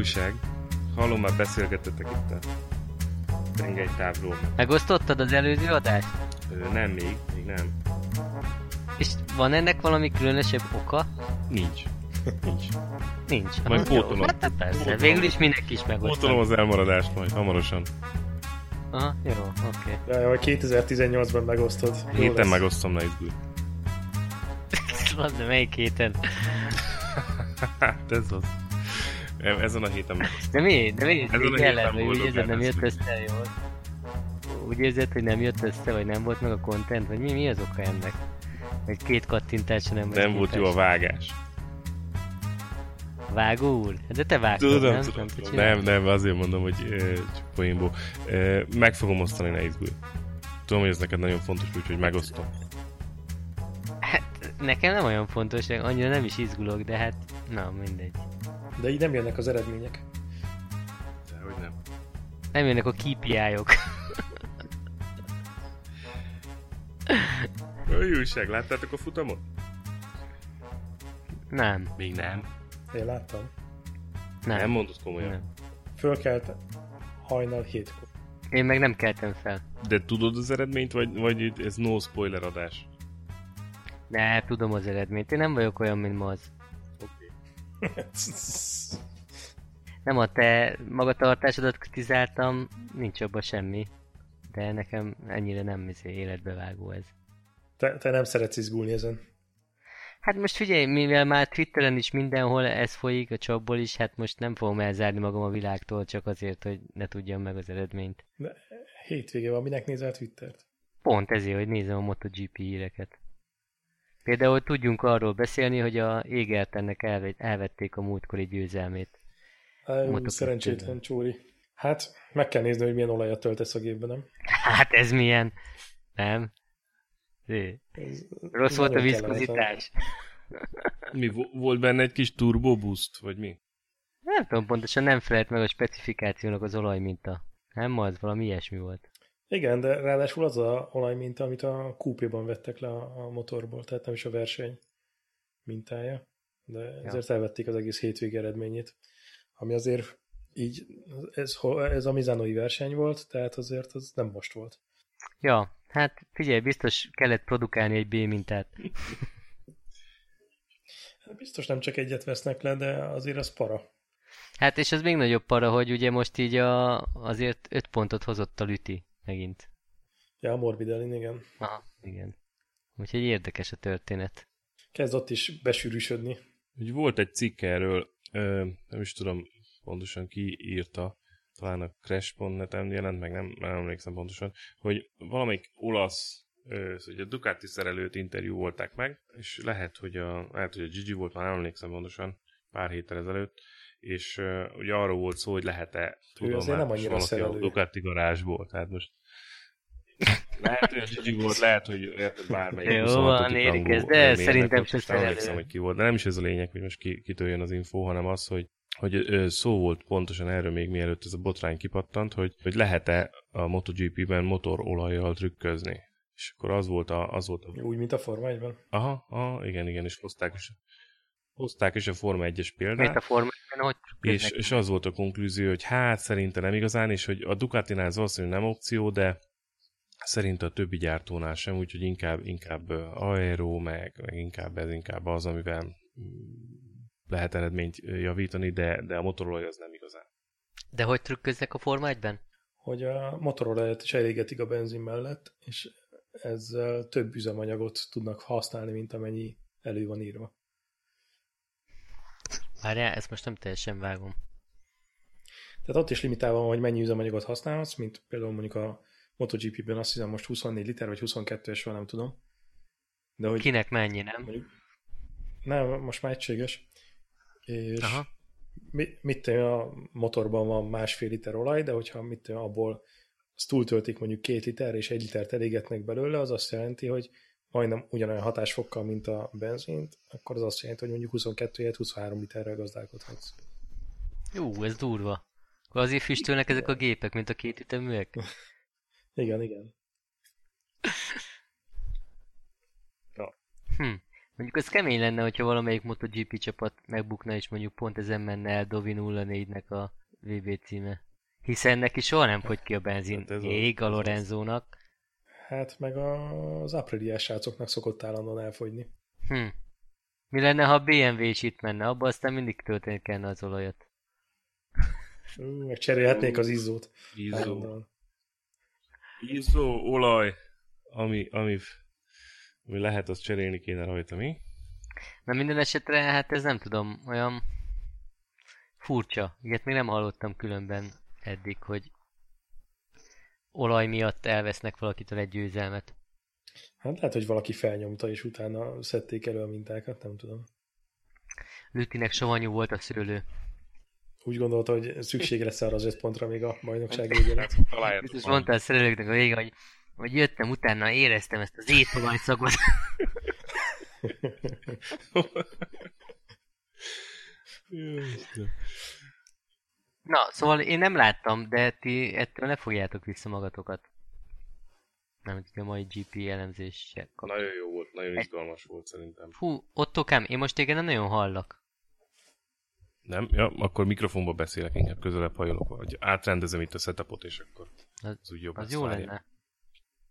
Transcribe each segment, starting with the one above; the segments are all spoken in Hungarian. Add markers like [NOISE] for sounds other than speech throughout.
újság? Hallom, már beszélgettetek itt a tengelytávról. Megosztottad az előző adást? Ö, nem még, még nem. És van ennek valami különösebb oka? Nincs. [LAUGHS] Nincs. Nincs. Majd pótolom. Hát persze, Pótolom. végül is mindenki is Pótolom megosztja. az elmaradást majd, hamarosan. Aha, jó, oké. Ja, vagy 2018-ban megosztod. Jó Héten lesz. megosztom, ne izgulj. Az de melyik héten? [LAUGHS] Hát ez az. E- Ezen a héten megosztom. De mi? De mi? Ezen héten ellen, hogy úgy érzed, nem jött össze jól? Úgy érzed, hogy nem jött össze, vagy nem volt meg a content, vagy mi, mi az oka ennek? Vagy két kattintásra nem Nem volt jó a vágás. Vágó úr? De te vágtad, Tudom, nem? tudom, tudom. Nem, nem, azért mondom, hogy csak poénból. Ö, Meg fogom osztani, ne izgulj. Tudom, hogy ez neked nagyon fontos, úgyhogy megosztom. Hát, nekem nem olyan fontos, annyira nem is izgulok, de hát, na mindegy. De így nem jönnek az eredmények. Dehogy nem. Nem jönnek a KPI-ok. Újság, láttátok a futamot? Nem, Még nem. Én láttam. nem. Nem mondod komolyan. nem. Fölkelt hajnal hétkor. Én meg nem keltem fel. De tudod az eredményt, vagy, vagy itt ez no spoiler adás? Ne, tudom az eredményt. Én nem vagyok olyan, mint Maz. Nem a te magatartásodat kritizáltam, nincs abban semmi. De nekem ennyire nem izé életbevágó ez. Te, te nem szeretsz izgulni ezen. Hát most figyelj, mivel már Twitteren is mindenhol ez folyik, a csapból is, hát most nem fogom elzárni magam a világtól csak azért, hogy ne tudjam meg az eredményt. De hétvége van, minek nézel Twittert? Pont ezért, hogy nézem a MotoGP híreket. Például tudjunk arról beszélni, hogy a Égertennek elve- elvették a múltkori győzelmét. Á. Szerencsétlen csúri. Hát, meg kell nézni, hogy milyen olajat töltesz a gépbe, nem? Hát ez milyen? Nem? Zé. Ez Rossz volt a viszkozitás. Mi, vo- volt benne egy kis turbo boost, vagy mi? Nem tudom pontosan, nem felelt meg a specifikációnak az olajminta. Nem az, valami ilyesmi volt. Igen, de ráadásul az a olajminta, amit a kúpéban vettek le a, a motorból, tehát nem is a verseny mintája, de ezért elvették az egész hétvége eredményét, ami azért így, ez, ez a Mizanoi verseny volt, tehát azért az nem most volt. Ja, hát figyelj, biztos kellett produkálni egy B mintát. [LAUGHS] Hát Biztos nem csak egyet vesznek le, de azért az para. Hát és az még nagyobb para, hogy ugye most így a, azért 5 pontot hozott a Lüti megint. Ja, a Morbidelin, igen. Aha, igen. Úgyhogy érdekes a történet. Kezd ott is besűrűsödni. Úgy volt egy cikk erről, ö, nem is tudom pontosan ki írta, talán a Crash.net-en jelent meg, nem, nem emlékszem pontosan, hogy valamelyik olasz, hogy a Ducati szerelőt interjú volták meg, és lehet, hogy a, lehet, hogy a Gigi volt, már nem emlékszem pontosan, pár héttel ezelőtt, és ö, ugye arról volt szó, hogy lehet-e azért nem annyira valaki a szerelő. Ducati garázsból, tehát most lehet, hogy Gigi volt, lehet, hogy érted bármelyik Jó 26. van, érik rangú ez, de szerintem ott se most nem emlékszem, szerelő. hogy ki volt, de nem is ez a lényeg, hogy most ki, kitől jön az info, hanem az, hogy hogy ö, szó volt pontosan erről még mielőtt ez a botrány kipattant, hogy, hogy lehet-e a MotoGP-ben motorolajjal trükközni. És akkor az volt a, az volt a Úgy, mint a Forma 1-ben. aha, aha, igen, igen, és hozták is, hozták is a Forma 1-es Miért példát, a formában, hogy és, trükködnek? és az volt a konklúzió, hogy hát szerintem nem igazán, és hogy a Ducatinál ez valószínűleg nem opció, de szerint a többi gyártónál sem, úgyhogy inkább, inkább aero, meg, meg inkább ez inkább az, amivel mm, lehet eredményt javítani, de, de a motorolaj az nem igazán. De hogy trükköznek a Forma 1-ben? hogy a motorolajat is elégetik a benzin mellett, és ezzel több üzemanyagot tudnak használni, mint amennyi elő van írva. Várjál, ezt most nem teljesen vágom. Tehát ott is limitálva van, hogy mennyi üzemanyagot használhatsz, mint például mondjuk a MotoGP-ben azt hiszem most 24 liter, vagy 22-es van, nem tudom. De hogy Kinek mennyi, nem? mondjuk, nem, most már egységes. És Aha. mi, mit tudom, a motorban van másfél liter olaj, de hogyha mit abból azt túltöltik mondjuk két liter, és egy litert elégetnek belőle, az azt jelenti, hogy majdnem ugyanolyan hatásfokkal, mint a benzint, akkor az azt jelenti, hogy mondjuk 22 helyett 23 literrel gazdálkodhatsz. Jó, ez durva. Akkor azért füstölnek ezek a gépek, mint a két üteműek? [LAUGHS] Igen, igen. [LAUGHS] Hm. Mondjuk az kemény lenne, hogyha valamelyik MotoGP csapat megbukna, és mondjuk pont ezen menne el Dovi 04-nek a VB címe. Hiszen neki soha nem fogy ki a benzin. Hát ez Ég a Lorenzónak. Hát meg az Apriliás srácoknak szokott állandóan elfogyni. Hm. Mi lenne, ha a BMW is itt menne? Abba aztán mindig tölteni kellene az olajat. Meg cserélhetnék az izzót. Izzó. Izzó, olaj, ami, ami, ami lehet, azt cserélni kéne rajta, mi? Na minden esetre, hát ez nem tudom, olyan furcsa. Ilyet még nem hallottam különben eddig, hogy olaj miatt elvesznek valakitől egy győzelmet. Hát lehet, hogy valaki felnyomta, és utána szedték elő a mintákat, nem tudom. Lütinek savanyú volt a szőlő. Úgy gondolta, hogy szükség lesz arra az öt pontra még a bajnokság végére. Biztos mondta a szerelőknek a vége, hogy, hogy jöttem utána, éreztem ezt az étolaj [LAUGHS] [LAUGHS] Na, szóval én nem láttam, de ti ettől ne fogjátok vissza magatokat. Nem a mai GP elemzéssel Nagyon jó volt, nagyon izgalmas volt szerintem. Hú, Ottokám, én most téged nem nagyon hallak. Nem? Ja, akkor mikrofonba beszélek, inkább közelebb hajolok, vagy átrendezem itt a setupot, és akkor az, az úgy jobb Az jó lenne.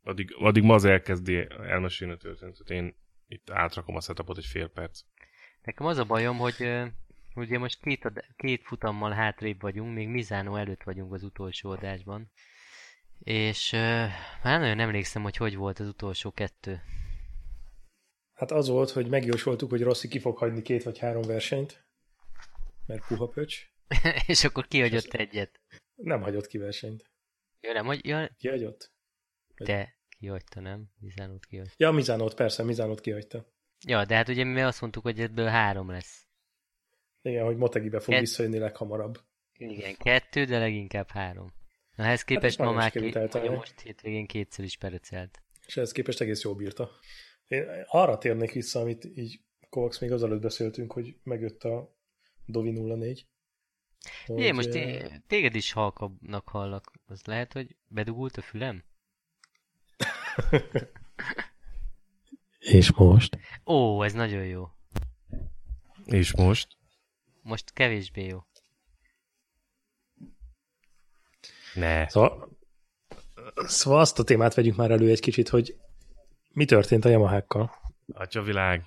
Addig, addig ma az elkezdi elmesélni a történetet. Én itt átrakom a setupot egy fél perc. Nekem az a bajom, hogy ugye most két, két futammal hátrébb vagyunk, még Mizánó előtt vagyunk az utolsó adásban. És uh, már nagyon emlékszem, hogy hogy volt az utolsó kettő. Hát az volt, hogy megjósoltuk, hogy Rossi ki fog hagyni két vagy három versenyt, mert puha pöcs. [LAUGHS] és akkor kihagyott és egyet. Nem hagyott ki versenyt. Jó, nem, hogy... Ja... Kihagyott? De kihagyta, nem? Mizánót kihagyta. Ja, Mizánót, persze, Mizánót kihagyta. Ja, de hát ugye mi azt mondtuk, hogy ebből három lesz. Igen, hogy Motegibe fog Kett... visszajönni leghamarabb. Igen, kettő, de leginkább három. Na, ehhez képest hát ma már ki, most hétvégén kétszer is perecelt. És ehhez képest egész jól bírta. Én arra térnék vissza, amit így Kovacs még azelőtt beszéltünk, hogy megjött a Dovi 04. Hogy... Én most én, téged is halkabbnak hallak. Az lehet, hogy bedugult a fülem? [LAUGHS] És most? Ó, ez nagyon jó. És most? Most kevésbé jó. Ne. Szóval, szóval azt a témát vegyünk már elő egy kicsit, hogy mi történt a Yamahákkal? Atya világ.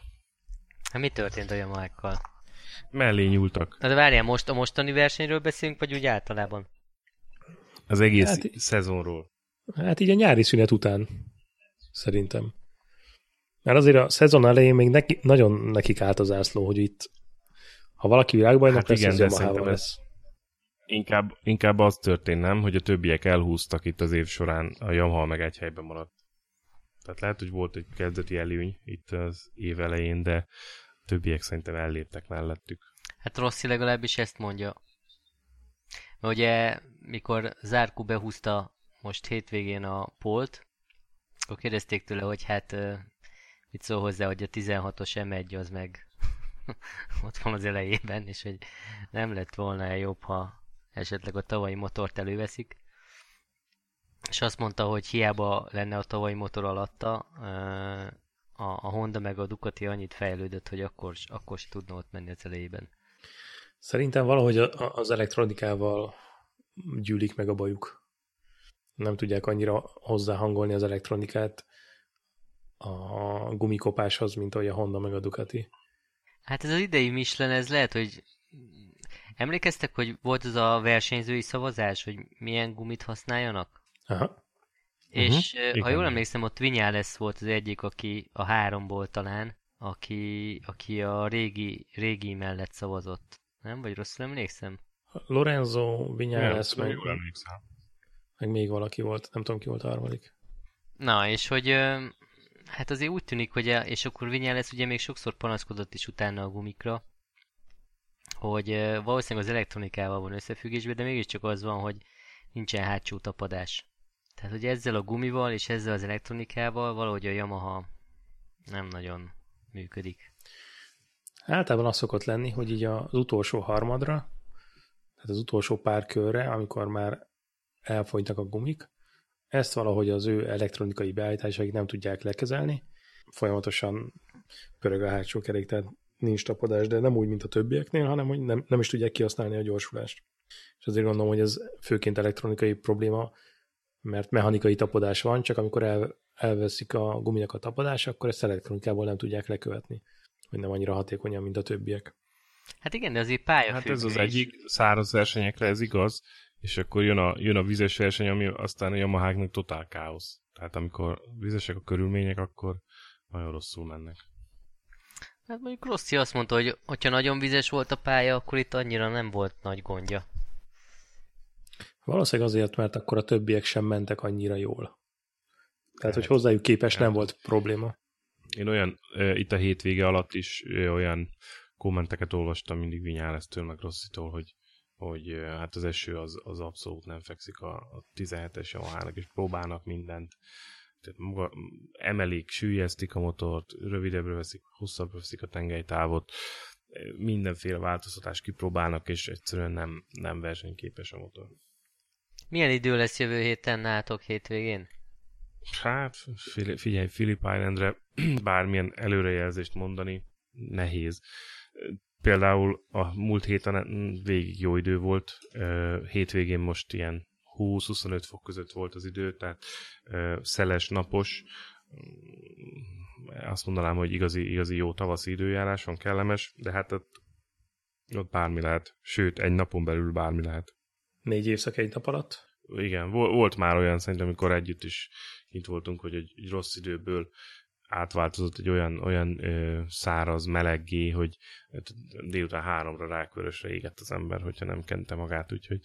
Hát mi történt a Yamahákkal? Mellé nyúltak. Na de várjál, most a mostani versenyről beszélünk, vagy úgy általában? Az egész hát, szezonról. Hát így a nyári szünet után, szerintem. Mert azért a szezon elején még neki, nagyon nekik állt az ászló, hogy itt ha valaki világbajnok hát lesz, igen, de szerintem lesz. Inkább, inkább az történt, nem, hogy a többiek elhúztak itt az év során, a Yamaha meg egy helyben maradt. Tehát lehet, hogy volt egy kezdeti előny itt az év elején, de a többiek szerintem elléptek mellettük. Hát Rossi legalábbis ezt mondja. Mert ugye, mikor Zárku behúzta most hétvégén a polt, akkor kérdezték tőle, hogy hát mit szól hozzá, hogy a 16-os M1 az meg [LAUGHS] ott van az elejében, és hogy nem lett volna jobb, ha esetleg a tavalyi motort előveszik. És azt mondta, hogy hiába lenne a tavalyi motor alatta, a, a Honda meg a Ducati annyit fejlődött, hogy akkor, akkor se tudna ott menni az elejében. Szerintem valahogy az elektronikával gyűlik meg a bajuk. Nem tudják annyira hozzáhangolni az elektronikát a gumikopáshoz, mint ahogy a Honda meg a Ducati. Hát ez az idei Michelin, ez lehet, hogy emlékeztek, hogy volt az a versenyzői szavazás, hogy milyen gumit használjanak? Aha. És uh-huh. ha jól emlékszem, ott Vinyales volt az egyik, aki a háromból talán, aki, aki a régi, régi mellett szavazott. Nem? Vagy rosszul emlékszem? Lorenzo, Vinyales, meg, meg még valaki volt, nem tudom ki volt a harmadik. Na, és hogy hát azért úgy tűnik, hogy a, és akkor Vinyales ugye még sokszor panaszkodott is utána a gumikra, hogy valószínűleg az elektronikával van összefüggésben, de mégiscsak az van, hogy nincsen hátsó tapadás. Tehát, hogy ezzel a gumival és ezzel az elektronikával valahogy a Yamaha nem nagyon működik. Általában az szokott lenni, hogy így az utolsó harmadra, tehát az utolsó pár körre, amikor már elfogynak a gumik, ezt valahogy az ő elektronikai beállításaik nem tudják lekezelni, folyamatosan pörög a hátsó kerék, tehát nincs tapadás, de nem úgy, mint a többieknél, hanem hogy nem, nem is tudják kihasználni a gyorsulást. És azért gondolom, hogy ez főként elektronikai probléma, mert mechanikai tapadás van, csak amikor el, elveszik a guminak a tapadás, akkor ezt elektronikából nem tudják lekövetni, hogy nem annyira hatékonyan, mint a többiek. Hát igen, de azért pálya Hát ez az egyik száraz versenyekre ez igaz, és akkor jön a, jön a vizes verseny, ami aztán a Yamaháknak totál káosz. Tehát amikor vizesek a körülmények, akkor nagyon rosszul mennek. Hát mondjuk Rossi azt mondta, hogy hogyha nagyon vizes volt a pálya, akkor itt annyira nem volt nagy gondja. Valószínűleg azért, mert akkor a többiek sem mentek annyira jól. Tehát, hogy hozzájuk képest nem volt probléma. Én olyan, e, itt a hétvége alatt is e, olyan kommenteket olvastam mindig Vinyálesztől, meg Rosszitól, hogy, hogy hát az eső az, az abszolút nem fekszik a, a 17-es Yamahának, és próbálnak mindent. Tehát maga, emelik, sűjesztik a motort, rövidebbre veszik, hosszabbra veszik a tengelytávot, mindenféle változtatást kipróbálnak, és egyszerűen nem, nem versenyképes a motor. Milyen idő lesz jövő héten nátok hétvégén? Hát, figyelj, Philip Islandre [CLEARS THROAT] bármilyen előrejelzést mondani nehéz. Például a múlt héten végig jó idő volt, hétvégén most ilyen 20-25 fok között volt az idő, tehát szeles, napos, azt mondanám, hogy igazi, igazi jó tavaszi időjárás van, kellemes, de hát ott, ott bármi lehet, sőt, egy napon belül bármi lehet. Négy évszak egy nap alatt? Igen, volt már olyan szerintem, amikor együtt is itt voltunk, hogy egy, egy rossz időből átváltozott egy olyan, olyan ö, száraz, meleggé, hogy délután háromra rákörösre égett az ember, hogyha nem kente magát, úgyhogy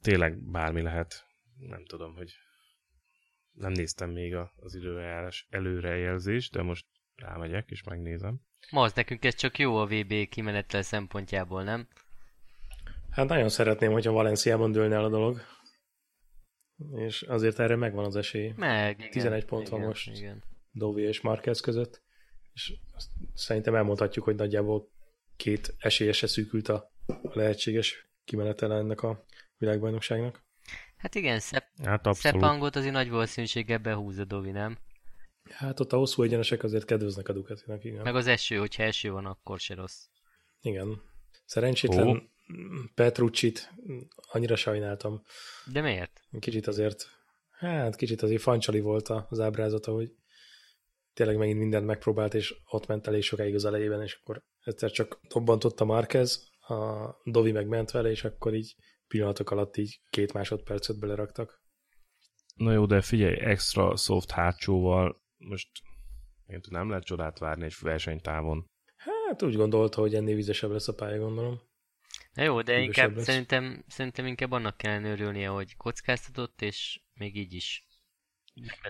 tényleg bármi lehet. Nem tudom, hogy nem néztem még az időjárás előrejelzést, de most rámegyek és megnézem. Ma az nekünk ez csak jó a VB kimenetel szempontjából, nem? Hát nagyon szeretném, hogyha Valenciában dőlne el a dolog. És azért erre megvan az esély. Meg, igen, 11 pont igen, van most igen. Dovi és Marquez között. És azt szerintem elmondhatjuk, hogy nagyjából két esélyese szűkült a lehetséges kimenetele ennek a világbajnokságnak. Hát igen, Szep, Hát. Szepangot azért nagy valószínűséggel behúzza Dovi, nem? Hát ott a hosszú egyenesek azért kedveznek a Ducatinak, igen. Meg az eső, hogyha eső van, akkor se rossz. Igen. Szerencsétlen Ó. Petrucci-t annyira sajnáltam. De miért? Kicsit azért, hát kicsit azért fancsali volt az ábrázata, hogy tényleg megint mindent megpróbált, és ott ment elég sokáig az elejében, és akkor egyszer csak dobbantott a Marquez, a Dovi meg ment vele, és akkor így pillanatok alatt így két másodpercet beleraktak. Na jó, de figyelj, extra soft hátsóval most én tudom, nem lehet csodát várni egy versenytávon. Hát úgy gondolta, hogy ennél vizesebb lesz a pálya, gondolom. Na jó, de Hűvösebb inkább lesz. szerintem, szerintem inkább annak kellene örülnie, hogy kockáztatott, és még így is.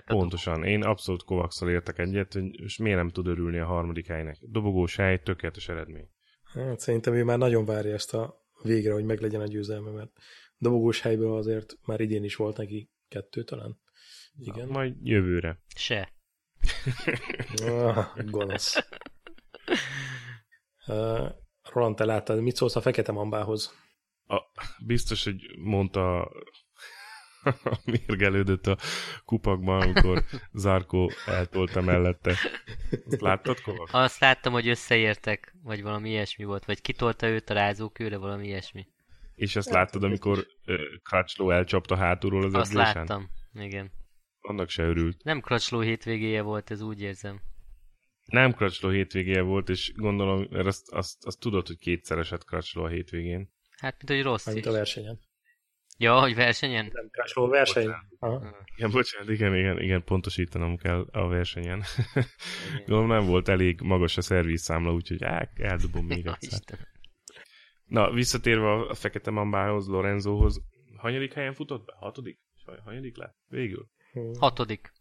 Pontosan. Én abszolút Kovacsal értek egyet, hogy és miért nem tud örülni a harmadik helynek. Dobogós hely, tökéletes eredmény. Hát szerintem ő már nagyon várja ezt a végre, hogy meglegyen a győzelme, mert dobogós helyből azért már idén is volt neki kettő talán. Igen. Na, majd jövőre. Se. [LAUGHS] Ah, gonosz. [LAUGHS] Uh, Roland, te láttad, mit szólsz a fekete mambához? A, biztos, hogy mondta [LAUGHS] mérgelődött a kupakban, amikor Zárkó eltolta mellette. Azt láttad, Kovacs? Azt láttam, hogy összeértek, vagy valami ilyesmi volt, vagy kitolta őt a rázókőre, valami ilyesmi. És azt láttad, amikor Crutchlow elcsapta hátulról az Azt edzésen? láttam, igen. Annak se örült. Nem kracsló hétvégéje volt, ez úgy érzem. Nem Crutchlow hétvégéje volt, és gondolom, mert azt, azt, azt tudod, hogy kétszer esett Crutchlow a hétvégén. Hát, mint hogy rossz Mármint is. a versenyen. Ja, hogy versenyen? Nem Crash verseny? Igen, bocsánat, igen, igen, igen, pontosítanom kell a versenyen. Gondolom nem volt elég magas a szervizszámla, úgyhogy á, eldobom még egyszer. Na, visszatérve a Fekete Mambához, Lorenzohoz, hanyadik helyen futott be? Hatodik? Vagy Hanyadik lett? Végül? Hm. Hatodik.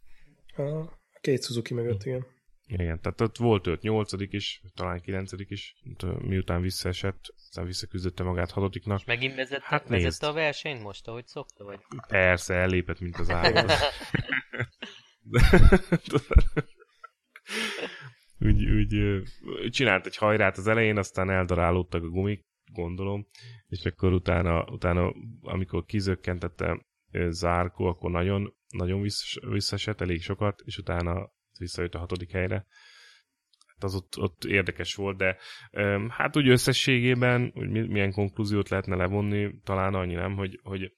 A két Suzuki mögött, igen. Igen, tehát ott volt őt nyolcadik is, talán kilencedik is, miután visszaesett, aztán visszaküzdötte magát hatodiknak. Megint vezette, Hát nézd. vezette a versenyt most, ahogy szokta, vagy? Persze, ellépett, mint az állat. [LAUGHS] úgy, úgy csinált egy hajrát az elején, aztán eldarálódtak a gumik, gondolom, és akkor utána, utána amikor kizökkentette Zárkó, akkor nagyon, nagyon visszas, visszaesett elég sokat, és utána visszajött a hatodik helyre. Hát az ott, ott érdekes volt, de hát úgy összességében, hogy milyen konklúziót lehetne levonni, talán annyi nem, hogy, hogy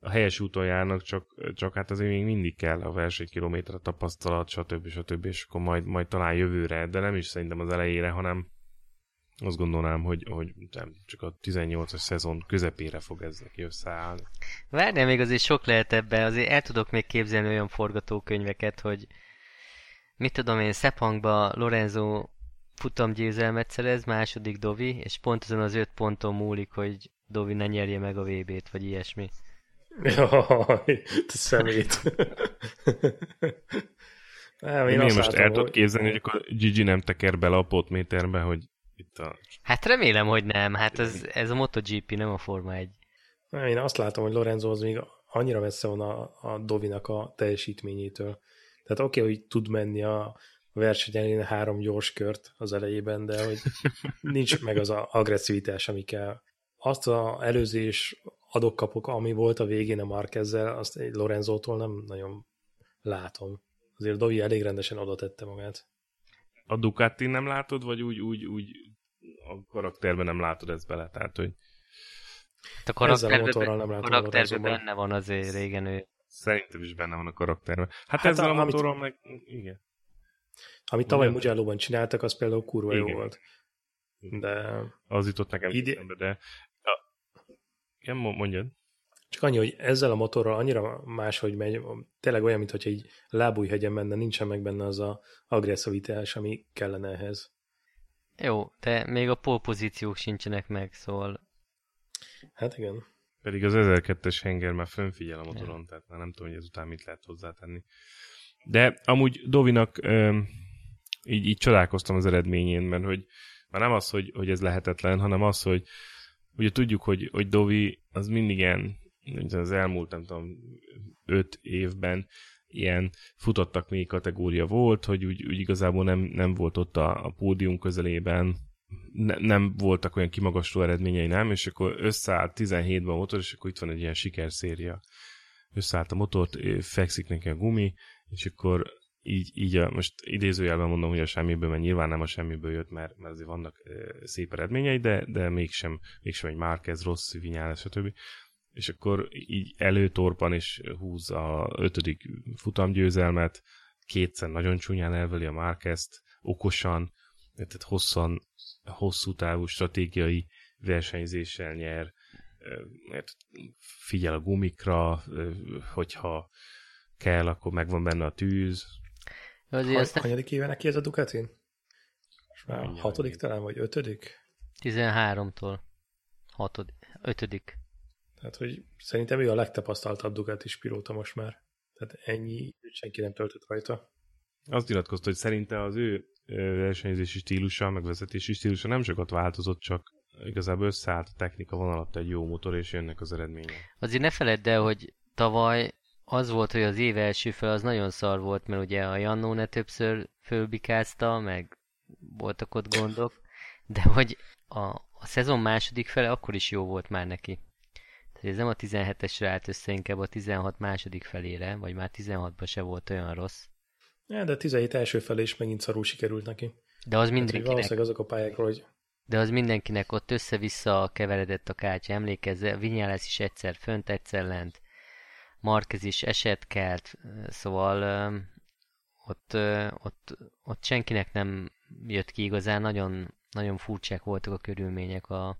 a helyes úton járnak, csak, csak hát azért még mindig kell a versenykilométer, tapasztalat, stb. stb. és akkor majd, majd talán jövőre, de nem is szerintem az elejére, hanem azt gondolnám, hogy, hogy nem, csak a 18-as szezon közepére fog ez neki összeállni. Várjál, még azért sok lehet ebben, azért el tudok még képzelni olyan forgatókönyveket, hogy mit tudom én, Szepangba Lorenzo futamgyőzelmet szerez, második Dovi, és pont azon az öt ponton múlik, hogy Dovi ne nyerje meg a VB-t, vagy ilyesmi. Jaj, te szemét. nem, én, én most el tudod képzelni, hogy akkor Gigi nem teker bele a potméterbe, hogy itt a... Hát remélem, hogy nem. Hát ez, ez a MotoGP, nem a Forma 1. Nem, én azt látom, hogy Lorenzo az még annyira messze van a, a Dovinak a teljesítményétől. Tehát oké, okay, hogy tud menni a versenyen három gyors kört az elejében, de hogy [LAUGHS] nincs meg az a agresszivitás, ami kell. Azt az előzés adok-kapok, ami volt a végén a Marquezzel, azt egy Lorenzótól nem nagyon látom. Azért Dovi elég rendesen oda tette magát. A Ducati nem látod, vagy úgy, úgy, úgy a karakterben nem látod ezt bele? Tehát, hogy a karakterben, nem látom karakterben benne van azért régen ő. Szerintem is benne van a karakterben. Hát, hát ezzel a, a motorral meg... Igen. Amit tavaly Mugello-ban csináltak, az például kurva Igen. jó volt. De... Az jutott nekem ide... de igen, mondjad. Csak annyi, hogy ezzel a motorral annyira máshogy megy, tényleg olyan, mintha egy lábújhegyen menne, nincsen meg benne az a agresszivitás, ami kellene ehhez. Jó, de még a polpozíciók sincsenek meg, szóval... Hát igen. Pedig az 1002-es henger már fönfigyel a motoron, tehát már nem tudom, hogy ezután mit lehet hozzátenni. De amúgy Dovinak ö, így, így csodálkoztam az eredményén, mert hogy már nem az, hogy, hogy ez lehetetlen, hanem az, hogy ugye tudjuk, hogy, hogy Dovi az mindig ilyen, az elmúlt, nem tudom, öt évben ilyen futottak még kategória volt, hogy úgy, úgy igazából nem, nem volt ott a, a pódium közelében, ne, nem voltak olyan kimagasló eredményei, nem, és akkor összeállt 17-ben a motor, és akkor itt van egy ilyen sikerszéria. Összeállt a motort, fekszik neki a gumi, és akkor így, így a, most idézőjelben mondom, hogy a semmiből, mert nyilván nem a semmiből jött, mert, mert azért vannak e, szép eredményei, de, de mégsem, mégsem egy Márquez, rossz vinyál, stb. És akkor így előtorpan és húz a ötödik futamgyőzelmet, kétszer nagyon csúnyán elveli a Márquezt, okosan, tehát hosszan, hosszú távú stratégiai versenyzéssel nyer, mert figyel a gumikra, hogyha kell, akkor megvan benne a tűz, Azért aztán... Hanyadik éve neki ez a Ducatin? Már Mindjárt hatodik talán, vagy ötödik? 13-tól. Hatodik. Ötödik. Tehát, hogy szerintem ő a legtapasztaltabb Ducati pilóta most már. Tehát ennyi, senki nem töltött rajta. Azt nyilatkozta, hogy szerinte az ő versenyzési stílusa, meg vezetési stílusa nem sokat változott, csak igazából összeállt a technika vonalat egy jó motor, és jönnek az eredmények. Azért ne feledd el, hogy tavaly az volt, hogy az év első fel az nagyon szar volt, mert ugye a Jannóne többször fölbikázta, meg voltak ott gondok, de hogy a, a szezon második fele akkor is jó volt már neki. Tehát ez nem a 17-esre állt össze, inkább a 16 második felére, vagy már 16-ban se volt olyan rossz. Ja, de a 17 első felé is megint szarul sikerült neki. De az mindenkinek... Hát, valószínűleg azok a pályákról, hogy... De az mindenkinek ott össze-vissza keveredett a kártya, emlékezze, Vinyálász is egyszer fönt, egyszer lent. Marquez is eset kelt, szóval ott, ott, ott senkinek nem jött ki igazán, nagyon, nagyon furcsák voltak a körülmények a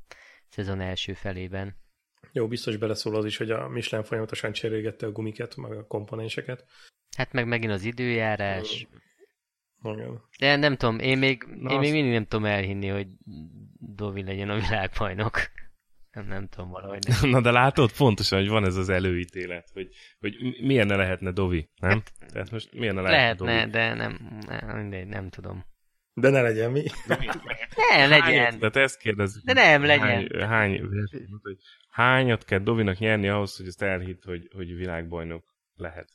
szezon első felében. Jó, biztos beleszól az is, hogy a Michelin folyamatosan cserélgette a gumiket, meg a komponenseket. Hát meg megint az időjárás. Igen. De nem tudom, én még, Na én az... még mindig nem tudom elhinni, hogy Dovi legyen a világbajnok. [LAUGHS] Nem, nem tudom valahogy. Nem. Na de látod, pontosan, hogy van ez az előítélet, hogy, hogy milyen ne lehetne Dovi, nem? Hát, Tehát most milyen ne lehetne, lehetne Dovi? de nem, nem, nem, nem tudom. De ne legyen mi. ne legyen. De te ezt kérdezzük. De nem legyen. Hány, hány, hogy hányat kell Dovinak nyerni ahhoz, hogy ezt elhitt, hogy, hogy világbajnok lehet?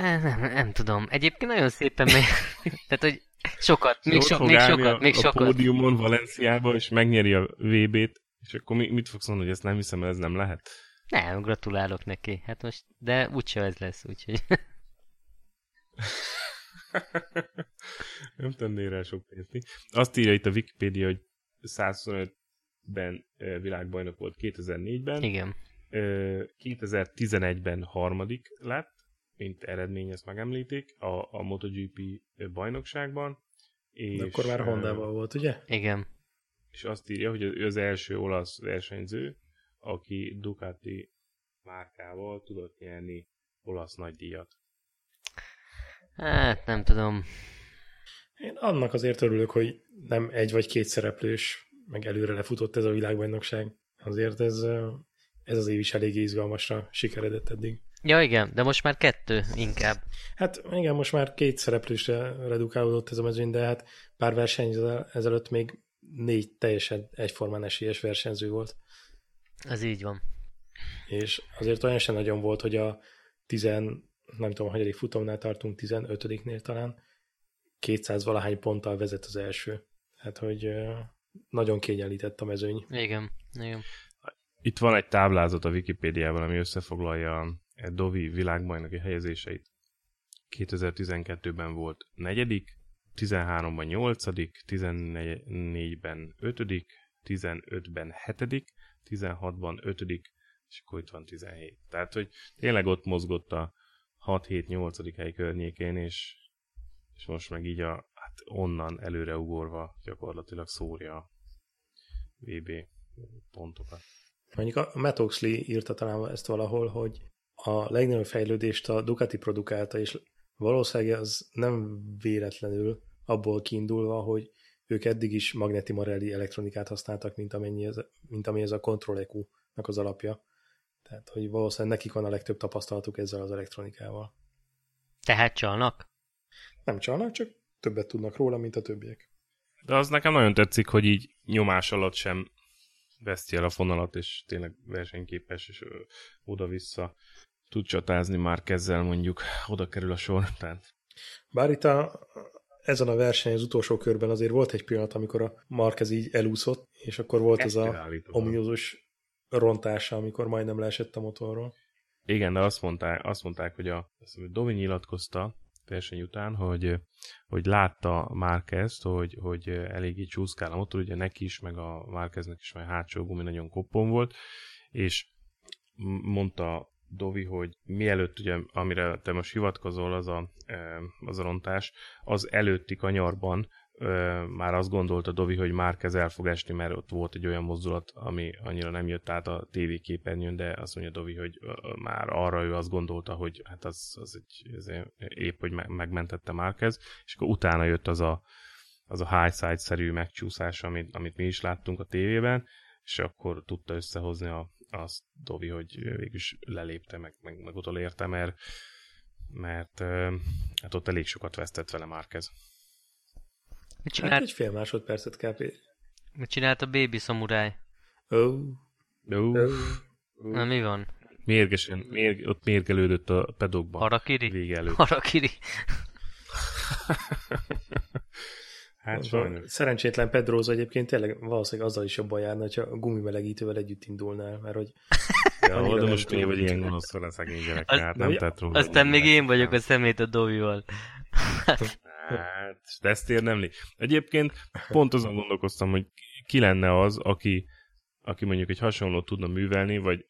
Nem, nem tudom. Egyébként nagyon szépen megy. [LAUGHS] Tehát, hogy Sokat, még, so, még sokat, a, még a sokat. A pódiumon Valenciába, és megnyeri a VB-t, és akkor mit fogsz mondani, hogy ezt nem hiszem, ez nem lehet? Nem, gratulálok neki. Hát most, de úgyse ez lesz, úgyhogy... [LAUGHS] nem tennél rá sok pénzt. Azt írja itt a Wikipedia, hogy 125-ben világbajnok volt 2004-ben. Igen. 2011-ben harmadik lett, mint eredmény, ezt megemlítik, a, a MotoGP bajnokságban. És, De akkor már Honda-val volt, ugye? Igen. És azt írja, hogy ő az első olasz versenyző, aki Ducati márkával tudott nyerni olasz nagydíjat. Hát nem tudom. Én annak azért örülök, hogy nem egy vagy két szereplős, meg előre lefutott ez a világbajnokság. Azért ez, ez az év is elég izgalmasra sikeredett eddig. Ja igen, de most már kettő inkább. Hát igen, most már két szereplősre redukálódott ez a mezőny, de hát pár verseny ezelőtt még négy teljesen egyformán esélyes versenyző volt. Ez így van. És azért olyan sem nagyon volt, hogy a tizen, nem tudom, hanyadik futamnál tartunk, 15-nél talán, 200 valahány ponttal vezet az első. Hát, hogy nagyon kényelített a mezőny. Igen, igen. Itt van egy táblázat a Wikipédiában, ami összefoglalja a Dovi világbajnoki helyezéseit. 2012-ben volt negyedik, 13-ban nyolcadik, 14-ben ötödik, 15-ben hetedik, 16-ban ötödik, és akkor itt van 17. Tehát, hogy tényleg ott mozgott a 6-7-8. hely környékén, és, és most meg így a, onnan előre ugorva gyakorlatilag szórja a VB pontokat. Mondjuk a Matt Oxley írta talán ezt valahol, hogy a legnagyobb fejlődést a Ducati produkálta, és valószínűleg az nem véletlenül abból kiindulva, hogy ők eddig is Magneti Morelli elektronikát használtak, mint, amennyi ez, mint ami ez a Control EQ-nak az alapja. Tehát, hogy valószínűleg nekik van a legtöbb tapasztalatuk ezzel az elektronikával. Tehát csalnak? Nem csalnak, csak többet tudnak róla, mint a többiek. De az nekem nagyon tetszik, hogy így nyomás alatt sem veszti el a fonalat, és tényleg versenyképes, és oda-vissza tud csatázni már kezzel mondjuk, oda kerül a sor. [LAUGHS] Tehát... Bár itt a, ezen a verseny az utolsó körben azért volt egy pillanat, amikor a Marquez így elúszott, és akkor volt Ezt az a ominózus rontása, amikor majdnem leesett a motorról. Igen, de azt mondták, azt mondták hogy a Dovi nyilatkozta verseny után, hogy, hogy látta Márkezt, hogy, hogy eléggé csúszkál a motor, ugye neki is, meg a Márkeznek is, mert hátsó gumi nagyon koppon volt, és mondta Dovi, hogy mielőtt ugye, amire te most hivatkozol, az a, az a rontás, az előtti kanyarban már azt gondolta Dovi, hogy már el fog esni, mert ott volt egy olyan mozdulat, ami annyira nem jött át a TV képernyőn, de azt mondja Dovi, hogy már arra ő azt gondolta, hogy hát az, az egy, az épp, hogy megmentette Márkez, és akkor utána jött az a, az a high side-szerű megcsúszás, amit, amit mi is láttunk a tévében, és akkor tudta összehozni a, azt Dovi, hogy végülis lelépte, meg, meg, meg utolérte, mert, mert hát ott elég sokat vesztett vele Márkez. Mit csinált? Hát egy fél másodpercet kb. Mit csinált a Baby Samurai? Oh. Oh. oh. Na mi van? Mérgesen, mérg, ott mérgelődött a pedokban. Harakiri? Vége előtt. Harakiri. [LAUGHS] hát sajnos. Szerencsétlen Pedroza egyébként tényleg valószínűleg azzal is jobban járna, hogyha a gumimelegítővel együtt indulnál, mert hogy [LAUGHS] Ja, de most mi vagy ilyen gonosz vele szegény gyerek, hát nem tett róla. Aztán még én vagyok a szemét a Dovival. Hát, de ezt érdemli. Egyébként pont azon gondolkoztam, hogy ki lenne az, aki, aki mondjuk egy hasonlót tudna művelni, vagy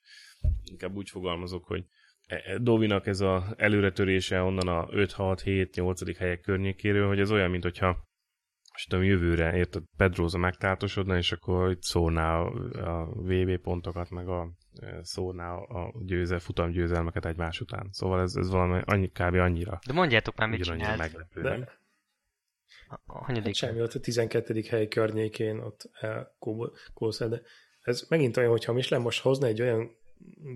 inkább úgy fogalmazok, hogy e, e, Dovinak ez az előretörése onnan a 5-6-7-8. helyek környékéről, hogy ez olyan, mint hogyha most a jövőre, érted, Pedroza megtáltosodna, és akkor itt szórná a VB pontokat, meg a szórná a győze, futamgyőzelmeket egymás után. Szóval ez, ez valami annyi, kb. annyira. De mondjátok már, mit csinált. Meglepő, de, hanyadik? Hát semmi, ott a 12. hely környékén ott elkószol, de ez megint olyan, hogyha Michelin most hozna egy olyan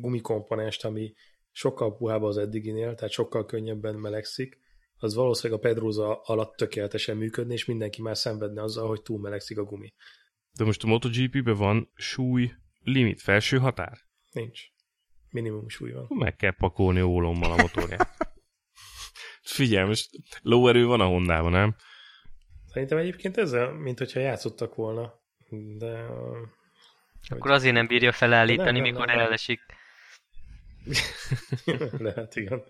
gumikomponest, ami sokkal puhább az eddiginél, tehát sokkal könnyebben melegszik, az valószínűleg a Pedroza alatt tökéletesen működne, és mindenki már szenvedne azzal, hogy túl melegszik a gumi. De most a MotoGP-ben van súly limit, felső határ? Nincs. Minimum súly van. Meg kell pakolni ólommal a motorját. Figyelj, most lóerő van a Hondában, nem? Szerintem egyébként ezzel, mint hogyha játszottak volna, de... Akkor hogy... azért nem bírja felállítani, nem, mikor nem, nem. elesik. [LAUGHS] Lehet, igen.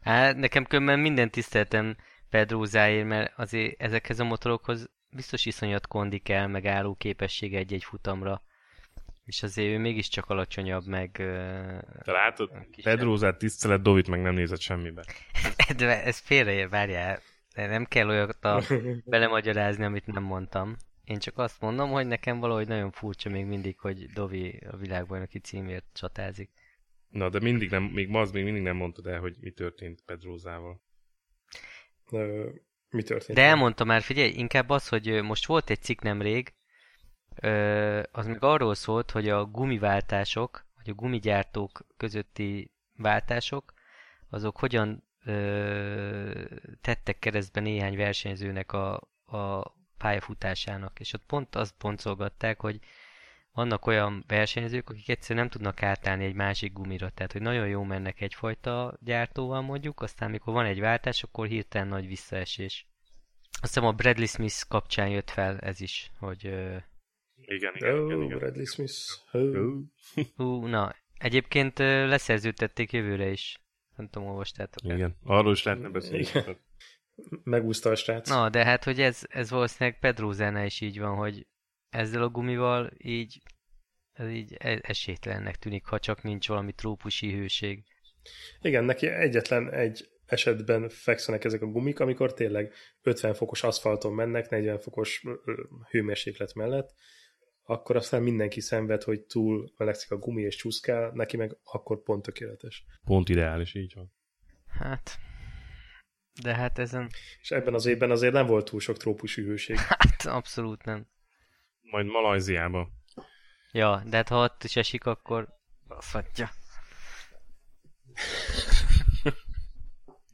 Hát nekem különben minden tiszteltem Pedrózáért, mert azért ezekhez a motorokhoz biztos iszonyat kondi kell, meg álló képessége egy-egy futamra. És azért ő mégiscsak alacsonyabb, meg... Te látod? Pedrózát tisztelet, Dovit meg nem nézett semmibe. [LAUGHS] De ez félreér, várjál. De nem kell olyat a [LAUGHS] belemagyarázni, amit nem mondtam. Én csak azt mondom, hogy nekem valahogy nagyon furcsa még mindig, hogy Dovi a világbajnoki címért csatázik. Na, de mindig nem, még az még mindig nem mondtad el, hogy mi történt Pedrózával. Mi történt? De elmondta már, figyelj, inkább az, hogy most volt egy cikk nemrég, az még arról szólt, hogy a gumiváltások, vagy a gumigyártók közötti váltások, azok hogyan ö, tettek keresztbe néhány versenyzőnek a, a pályafutásának, és ott pont azt pontolgatták, hogy vannak olyan versenyzők, akik egyszerűen nem tudnak átállni egy másik gumira, tehát hogy nagyon jó mennek egyfajta gyártóval mondjuk, aztán mikor van egy váltás, akkor hirtelen nagy visszaesés. Azt hiszem a Bradley Smith kapcsán jött fel ez is, hogy... Igen, igen, oh, igen, igen. Bradley Smith. Oh. Hú, na, egyébként leszerződtették jövőre is. Nem tudom, olvastátok Igen, arról is lehetne beszélni. [LAUGHS] Megúszta a srác. Na, de hát, hogy ez, ez valószínűleg Pedrózánál is így van, hogy ezzel a gumival így, ez így e- esélytelennek tűnik, ha csak nincs valami trópusi hőség. Igen, neki egyetlen egy esetben fekszenek ezek a gumik, amikor tényleg 50 fokos aszfalton mennek, 40 fokos hőmérséklet mellett, akkor aztán mindenki szenved, hogy túl melegszik a gumi és csúszkál, neki meg akkor pont tökéletes. Pont ideális, így van. Hát, de hát ezen... És ebben az évben azért nem volt túl sok trópusi hőség. [LAUGHS] Hát, abszolút nem. Majd Malajziába. Ja, de hát ha ott is esik, akkor faszatja. [LAUGHS]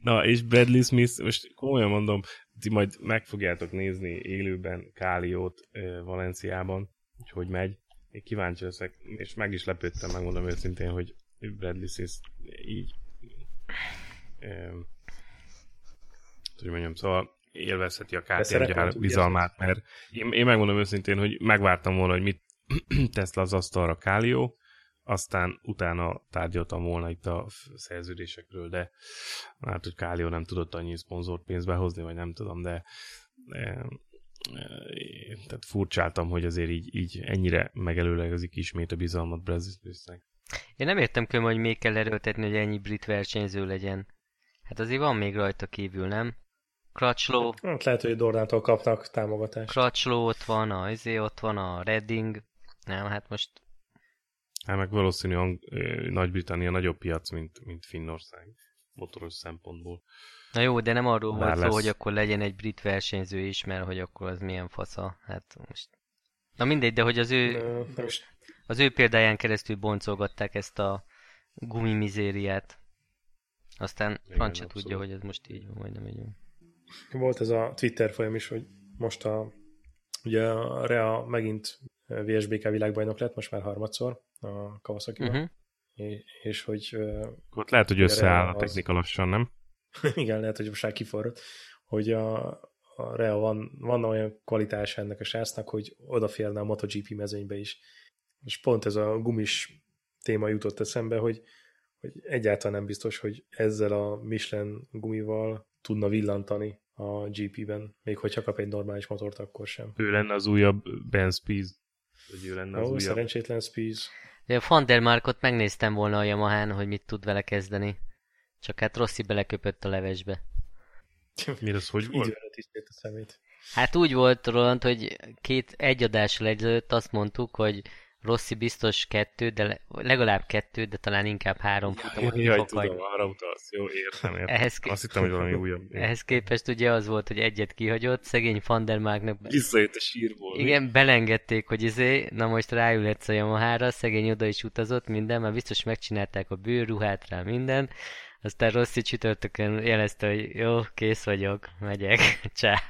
Na, és Bradley Smith, most komolyan mondom, ti majd meg fogjátok nézni élőben Káliót Valenciában, hogy megy. Én kíváncsi leszek, és meg is lepődtem, megmondom őszintén, hogy Bradley Smith így hogy mondjam, szóval élvezheti a KTM bizalmát, mert én, én megmondom őszintén, hogy megvártam volna, hogy mit [CLEARS THROAT] tesz le az asztalra Kálió, aztán utána tárgyaltam volna itt a szerződésekről, de hát, hogy Kálió nem tudott annyi szponzort pénzbe hozni, vagy nem tudom, de, de tehát furcsáltam, hogy azért így, így ennyire megelőlegezik ismét a bizalmat Brazil Én nem értem különben, hogy még kell erőltetni, hogy ennyi brit versenyző legyen. Hát azért van még rajta kívül, nem? Crutchlow. Hát lehet, hogy Dornától kapnak támogatást. Crutchlow ott van, a izé ott van, a Redding. Nem, hát most... Hát meg valószínű Nagy-Britannia nagyobb piac, mint, mint Finnország motoros szempontból. Na jó, de nem arról volt szó, hogy akkor legyen egy brit versenyző is, mert hogy akkor az milyen fasza. Hát most... Na mindegy, de hogy az ő, az ő példáján keresztül boncolgatták ezt a gumimizériát. Aztán francia tudja, hogy ez most így van, vagy nem így van. Volt ez a Twitter folyam is, hogy most a, ugye a Rea megint VSBK világbajnok lett, most már harmadszor a kawasaki uh-huh. és, és hogy... Ott lehet, hogy összeáll a technika az... lassan, nem? [LAUGHS] Igen, lehet, hogy most már kiforrott, hogy a, a Rea van, van olyan kvalitás ennek a srácnak, hogy odaférne a MotoGP mezőnybe is. És pont ez a gumis téma jutott eszembe, hogy, hogy egyáltalán nem biztos, hogy ezzel a Michelin gumival tudna villantani a GP-ben, még hogyha kap egy normális motort, akkor sem. Ő lenne az újabb Ben Spies. Vagy ő lenne az Ó, újabb... szerencsétlen Spies. A Van der Markot megnéztem volna a Yamaha-n, hogy mit tud vele kezdeni. Csak hát Rossi beleköpött a levesbe. Mi az, hogy volt? a szemét. Hát úgy volt, Roland, hogy két egy adással ezelőtt azt mondtuk, hogy Rossi biztos kettő, de legalább kettő, de talán inkább három futamot ja, jaj, tudom, arra utalsz. Jó, értem, értem. Ehhez ké... Azt hittem, hogy valami újabb. [LAUGHS] Ehhez képest ugye az volt, hogy egyet kihagyott, szegény Fandermáknak... Visszajött a sírból. Igen, mi? belengedték, hogy izé, na most ráülhetsz a Yamaha-ra, szegény oda is utazott, minden, már biztos megcsinálták a bőrruhát rá, minden. Aztán Rossi csütörtökön jelezte, hogy jó, kész vagyok, megyek, [LAUGHS] csá.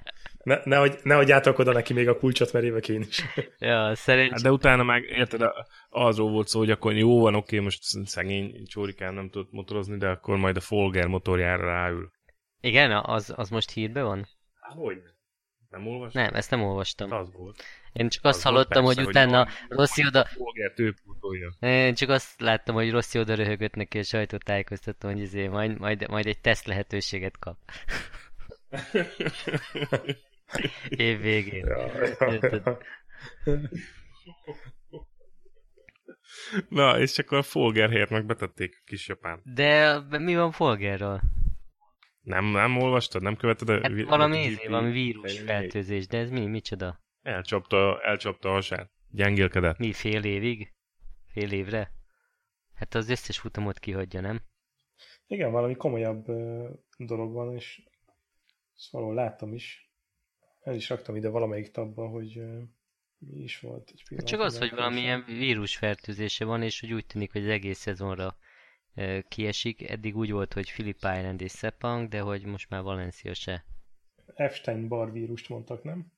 Ne, nehogy, nehogy átrak oda neki még a kulcsot, mert évek én is. [LAUGHS] ja, szerencsé. Hát de utána meg, érted, azról volt szó, hogy akkor jó van, oké, most szegény csórikán nem tudott motorozni, de akkor majd a Folger motorjára ráül. Igen, az, az most hírbe van? Hogy? Nem olvastad? Nem, ezt nem olvastam. Az volt. Én csak azt Az hallottam, volt, hogy persze, utána Rossi oda... Én csak azt láttam, hogy Rossi oda röhögött neki a sajtótájékoztató, hogy izé, majd, majd, majd egy teszt lehetőséget kap. [LAUGHS] Év végén. Érted? Na, és akkor a Folger helyett meg betették a kis japán. De mi van Folgerral? Nem, nem olvastad? Nem követed a... Hát valami, a izé, GP valami vírus fertőzés, de ez mi? Micsoda? Elcsapta, elcsapta a hasát. Gyengélkedett. Mi, fél évig? Fél évre? Hát az összes futamot kihagyja, nem? Igen, valami komolyabb dolog van, és ezt valahol láttam is. El is raktam ide valamelyik tabba, hogy mi is volt. Egy Hát pillanat, csak az, hogy valamilyen vírusfertőzése van, és hogy úgy tűnik, hogy az egész szezonra kiesik. Eddig úgy volt, hogy Philip Island és Sepang, de hogy most már Valencia se. Epstein-Barr vírust mondtak, nem?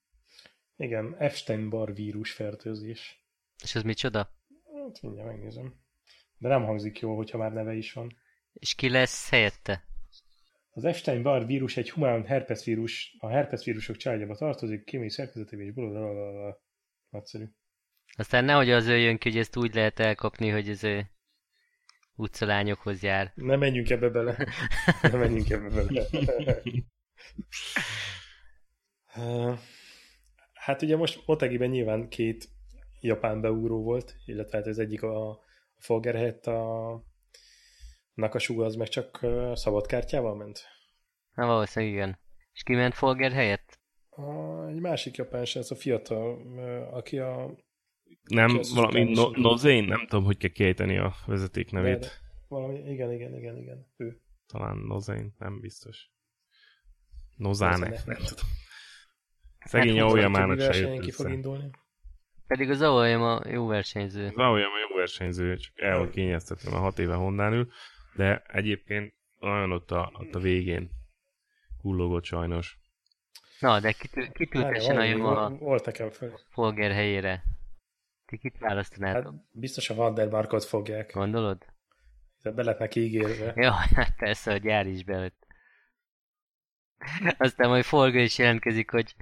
Igen, Epstein-Barr vírus fertőzés. És az micsoda? Hát mindjárt megnézem. De nem hangzik jól, hogyha már neve is van. És ki lesz helyette? Az Epstein-Barr vírus egy humán herpes vírus, a herpes vírusok családjába tartozik, kémiai szerkezetévé és blablabla. Nagyszerű. Aztán nehogy az jön ki, hogy ezt úgy lehet elkapni, hogy ez ö, utcalányokhoz jár. Ne menjünk ebbe bele. Ne menjünk ebbe bele. [LAUGHS] [LAUGHS] Hát ugye most Motegiben nyilván két japán beugró volt, illetve hát az egyik a Folger helyett a Nakasuga az meg csak szabadkártyával ment. Na valószínűleg igen. És ki ment Folger helyett? A, egy másik japán srác, a fiatal, aki a Nem, Ki az valami no? Nozén? Nem tudom, hogy kell kiejteni a vezeték nevét. de- valami, igen, igen, igen, igen, ő. Talán Nozén, nem biztos. Nozáne, Nozane. nem tudom. Szegény Hát, Aoyamának se jött ki fog indulni. Pedig az Aoyama jó versenyző. Az Aoyama jó versenyző, csak el van kényeztetve, mert hat éve Hondán ül, de egyébként nagyon ott a, ott a végén hullogott sajnos. Na, de kitű, kitültessen a Yamaha. Folger helyére. Ti kit választanátok? Hát biztos a Vandermarkot fogják. Gondolod? De be lett neki ígérve. Ja, hát persze, hogy jár is belőtt. Aztán majd Folger is jelentkezik, hogy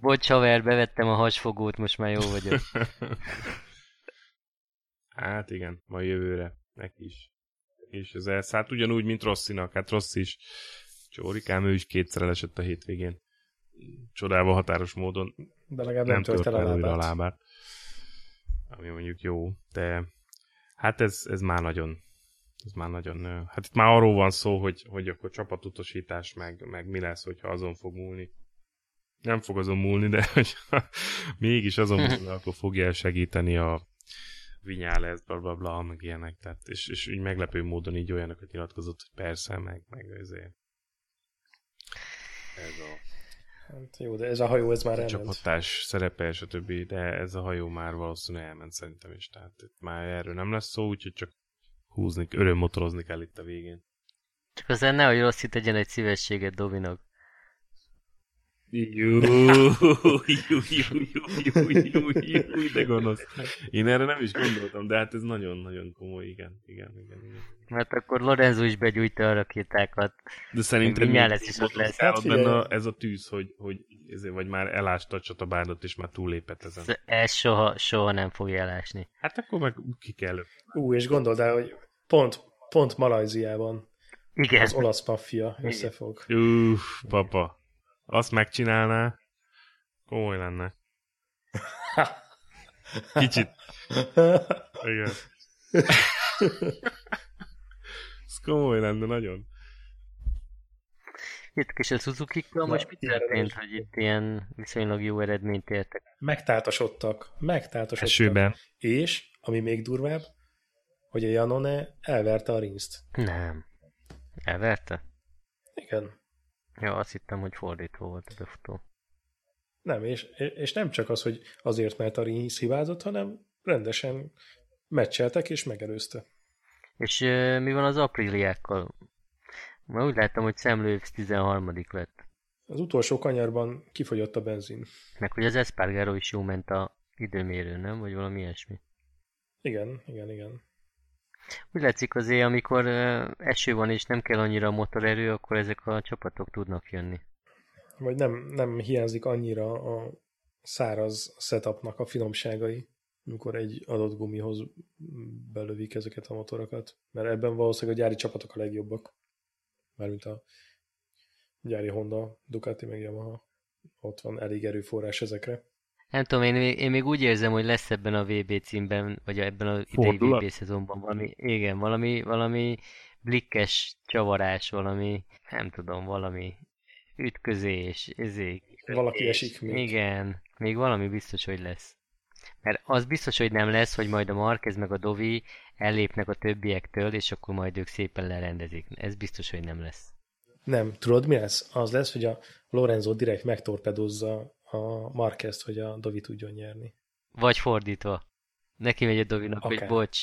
bocs haver, bevettem a hasfogót, most már jó vagyok. [LAUGHS] Hát igen, majd jövőre, neki is. És ez elsz, hát ugyanúgy, mint Rosszinak, hát Rossz is. Csórikám, ő is kétszer elesett a hétvégén. Csodával határos módon De legalább nem nem tört tört el a újra a lábát. lábát. Ami mondjuk jó, de hát ez, ez már nagyon ez már nagyon, hát itt már arról van szó, hogy, hogy akkor csapatutasítás, meg, meg mi lesz, hogyha azon fog múlni. Nem fog azon múlni, de [LAUGHS] hogy mégis azon múlni, akkor fogja segíteni a Vinyales, bla bla bla, meg ilyenek, tehát, és, és úgy meglepő módon így olyanokat nyilatkozott, hogy persze, meg, meg ezért. Ez a Hát jó, de ez a hajó, ez már elment. csapattárs szerepe, stb. De ez a hajó már valószínűleg elment szerintem is. Tehát itt már erről nem lesz szó, úgyhogy csak húzni, örömmotorozni kell itt a végén. Csak aztán nehogy rossz itt tegyen egy szívességet Dovinak. Jú, jú, jú, jú, jú, jú, de gonosz. Én erre nem is gondoltam, de hát ez nagyon-nagyon komoly, igen, igen, igen, igen. Mert akkor Lorenzo is begyújta a rakétákat. De szerintem Vinyales is ott lesz. Hát Hát figyelj. benne ez a tűz, hogy, hogy ezért, vagy már elásta a csatabárdot, és már túlépett ezen. Ez- Ez soha, soha nem fogja elásni. Hát akkor meg ki kell. Ú, és gondold el, hogy pont, pont Malajziában Igen. az olasz maffia összefog. Uff, papa. Azt megcsinálná, komoly lenne. Kicsit. Igen. Ez komoly lenne, nagyon. Itt és a suzuki Na, most mit történt, hogy itt ilyen viszonylag jó eredményt értek? Megtáltasodtak, megtáltasodtak. Esőben. És, ami még durvább, hogy a Janone elverte a rinszt. Nem. Elverte? Igen. Ja, azt hittem, hogy fordítva volt a befutó. Nem, és, és nem csak az, hogy azért, mert a Rinsz hibázott, hanem rendesen meccseltek és megelőzte. És uh, mi van az apríliákkal? Már úgy láttam, hogy Sam Lewis 13 lett. Az utolsó kanyarban kifogyott a benzin. Meg hogy az Espargaro is jó ment a időmérő, nem? Vagy valami ilyesmi. Igen, igen, igen. Úgy látszik azért, amikor eső van és nem kell annyira a motorerő, akkor ezek a csapatok tudnak jönni. vagy nem, nem hiányzik annyira a száraz setupnak a finomságai, amikor egy adott gumihoz belövik ezeket a motorokat, mert ebben valószínűleg a gyári csapatok a legjobbak, mármint a gyári Honda, Ducati meg Yamaha. Ott van elég erőforrás ezekre. Nem tudom, én, még- én még úgy érzem, hogy lesz ebben a VB címben, vagy ebben a idei? VB szezonban valami, igen, valami, valami blikkes csavarás, valami, nem tudom, valami ütközés, ezék. Valaki esik még. Igen, még valami biztos, hogy lesz. Mert az biztos, hogy nem lesz, hogy majd a Marquez meg a Dovi ellépnek a többiektől, és akkor majd ők szépen lerendezik. Ez biztos, hogy nem lesz. Nem, tudod mi lesz? Az lesz, hogy a Lorenzo direkt megtorpedozza a Marquez-t, hogy a Davi tudjon nyerni. Vagy fordítva. Neki megy a Dovinak, hogy Akár. bocs.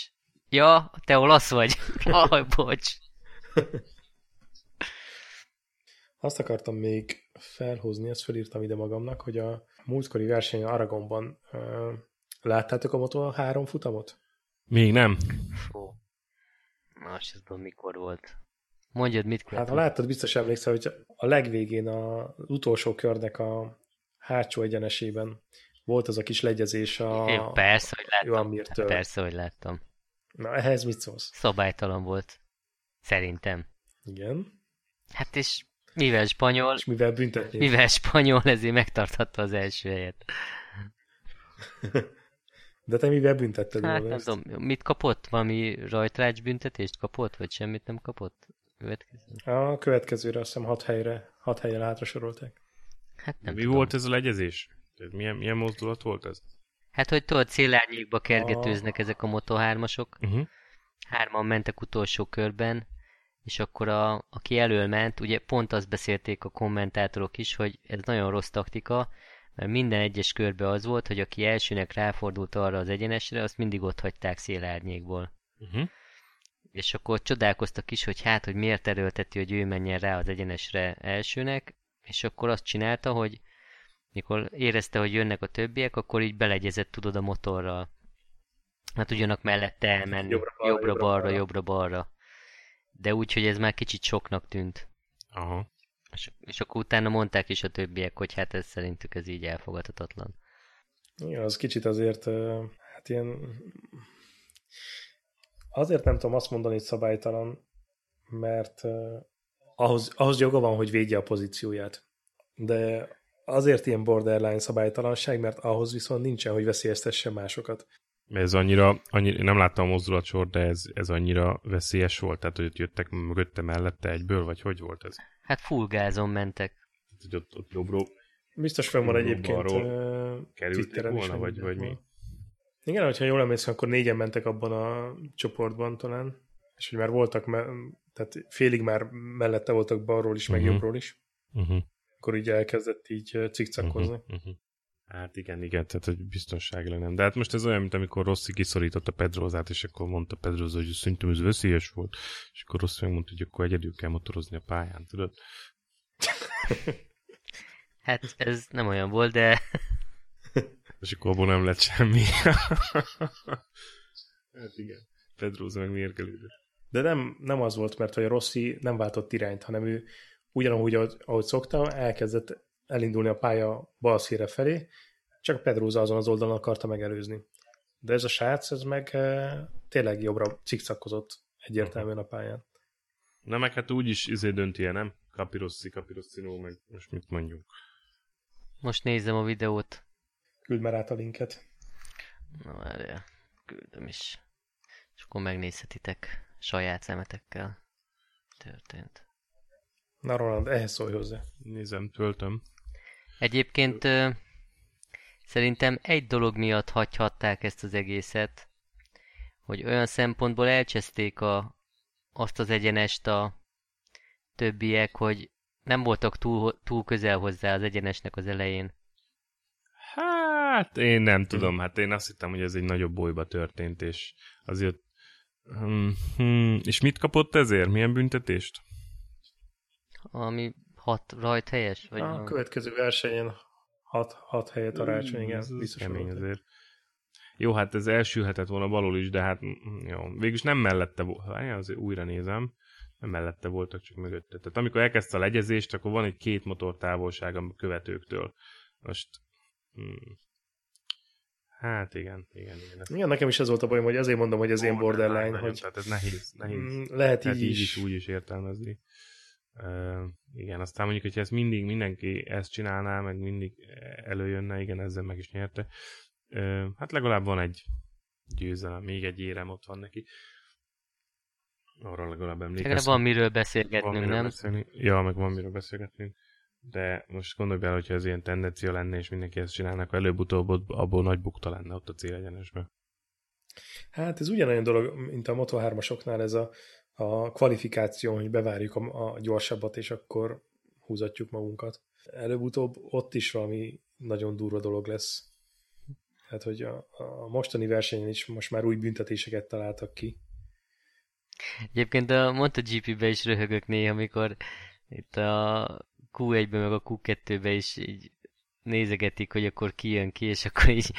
Ja, te olasz vagy? [LAUGHS] Aj, bocs. Azt akartam még felhozni, ezt felírtam ide magamnak, hogy a múltkori verseny Aragonban uh, láttátok a Moto 3 futamot? Még nem. Fú. Na, azt sem tudom, mikor volt. Mondjad, mit kell. Hát ha láttad, biztos emlékszel, hogy a legvégén a- az utolsó körnek a hátsó egyenesében volt az a kis legyezés a Jó, persze, hogy láttam. Joamirtől. Hát persze, hogy láttam. Na, ehhez mit szólsz? Szabálytalan volt. Szerintem. Igen. Hát és mivel spanyol, És mivel büntetni? mivel spanyol, ezért megtarthatta az első helyet. De te mivel büntetted Hát volna nem tudom, mit kapott? Valami rajtrács büntetést kapott, vagy semmit nem kapott? Következő? A következőre azt hiszem hat helyre, hat helyen hátra sorolták. Hát nem Mi tudom. volt ez a legyezés? Tehát milyen, milyen mozdulat volt ez? Hát, hogy tudod, célárnyékba kergetőznek ezek a Moto 3-asok. Uh-huh. Hárman mentek utolsó körben, és akkor a, aki elől ment, ugye pont azt beszélték a kommentátorok is, hogy ez nagyon rossz taktika, mert minden egyes körbe az volt, hogy aki elsőnek ráfordult arra az egyenesre, azt mindig ott hagyták szélárnyékból. Uh-huh. És akkor csodálkoztak is, hogy hát, hogy miért erőlteti, hogy ő menjen rá az egyenesre elsőnek, és akkor azt csinálta, hogy mikor érezte, hogy jönnek a többiek, akkor így belegyezett, tudod, a motorral. Hát ugyanak mellette elmenni. Jobbra-balra, Jobbra-balra, jobbra-balra. jobbra-balra. De úgy, hogy ez már kicsit soknak tűnt. Aha. És, és akkor utána mondták is a többiek, hogy hát ez szerintük ez így elfogadhatatlan. Igen, az kicsit azért, hát ilyen... Azért nem tudom azt mondani, hogy szabálytalan, mert ahhoz, ahhoz joga van, hogy védje a pozícióját. De azért ilyen borderline szabálytalanság, mert ahhoz viszont nincsen, hogy veszélyeztesse másokat. Ez annyira, annyira, én nem láttam a mozdulatsort, de ez, ez annyira veszélyes volt, tehát hogy ott jöttek mögötte mellette egyből, vagy hogy volt ez? Hát full gázon mentek. Tehát, hogy ott, ott jobbról Biztos fenn van egyébként kerültek volna, vagy, vagy mi? Igen, hogyha jól emlékszem, akkor négyen mentek abban a csoportban talán, és hogy már voltak, me- tehát félig már mellette voltak balról is, meg Mhm. jobbról is, Uh-huh. akkor így elkezdett így cikcakozni. Uh-huh. Uh-huh. Hát igen, igen, tehát hogy biztonságilag nem. De hát most ez olyan, mint amikor Rossi kiszorította Pedrozát, és akkor mondta Pedroza, hogy szerintem ez veszélyes volt, és akkor Rossi megmondta, hogy akkor egyedül kell motorozni a pályán, tudod? [LAUGHS] Hát ez nem olyan volt, de [LAUGHS] És akkor abból nem lett semmi. [LAUGHS] hát igen. Pedroza meg mérgelődött. De nem, nem az volt, mert hogy a Rossi nem váltott irányt, hanem ő ugyanúgy, ahogy, ahogy szokta, elkezdett elindulni a pálya bal szélre felé, csak Pedroza azon az oldalon akarta megelőzni. De ez a srác, ez meg eh, tényleg jobbra cikcakozott egyértelműen a pályán. Na meg hát úgyis izé dönti el, nem? Capirossi, Capirossino, meg most mit mondjuk. most nézem a videót. Küld már át a linket. Na várjál, küldöm is. És akkor megnézhetitek saját szemetekkel. Történt. Na Roland, ehhez szólj hozzá. Nézem, töltöm. Egyébként ö, szerintem egy dolog miatt hagyhatták ezt az egészet, hogy olyan szempontból elcseszték a, azt az egyenest a többiek, hogy nem voltak túl, túl közel hozzá az egyenesnek az elején. Hát én nem tudom, hát én azt hittem, hogy ez egy nagyobb bolyba történt, és azért... Hmm, és mit kapott ezért? Milyen büntetést? Ami hat rajt helyes? Vagy A következő versenyen hat, hat helyet a rácsony, igen, Ez- biztos kemény azért. Jó, hát ez elsülhetett volna balul is, de hát mm, jó. Végülis nem mellette volt. Azért újra nézem. mellette voltak, csak mögötte. Tehát amikor elkezdte a legyezést, akkor van egy két motor távolság a követőktől. Most hmm, Hát igen, igen, igen. Igen, nekem is ez volt a bajom, hogy ezért mondom, hogy ez én borderline, nagyon, hogy... Tehát ez nehéz, nehéz. Mm, lehet így, így is. is. úgy is értelmezni. Uh, igen, aztán mondjuk, hogyha ezt mindig mindenki ezt csinálná, meg mindig előjönne, igen, ezzel meg is nyerte. Uh, hát legalább van egy győzelem, még egy érem ott van neki. Arra legalább emlékeztem. van miről beszélgetnünk, van miről nem? Beszélni. Ja, meg van miről beszélgetnünk de most gondolj bele, hogyha ez ilyen tendencia lenne, és mindenki ezt csinálnak, akkor előbb-utóbb abból nagy bukta lenne ott a célegyenesben. Hát ez ugyanolyan dolog, mint a Moto3-asoknál ez a, a kvalifikáció, hogy bevárjuk a, a gyorsabbat, és akkor húzatjuk magunkat. Előbb-utóbb ott is valami nagyon durva dolog lesz. Tehát, hogy a, a mostani versenyen is most már új büntetéseket találtak ki. Egyébként a MotoGP-be is röhögök néha, amikor itt a Q1-ben meg a Q2-ben is így nézegetik, hogy akkor ki jön ki, és akkor így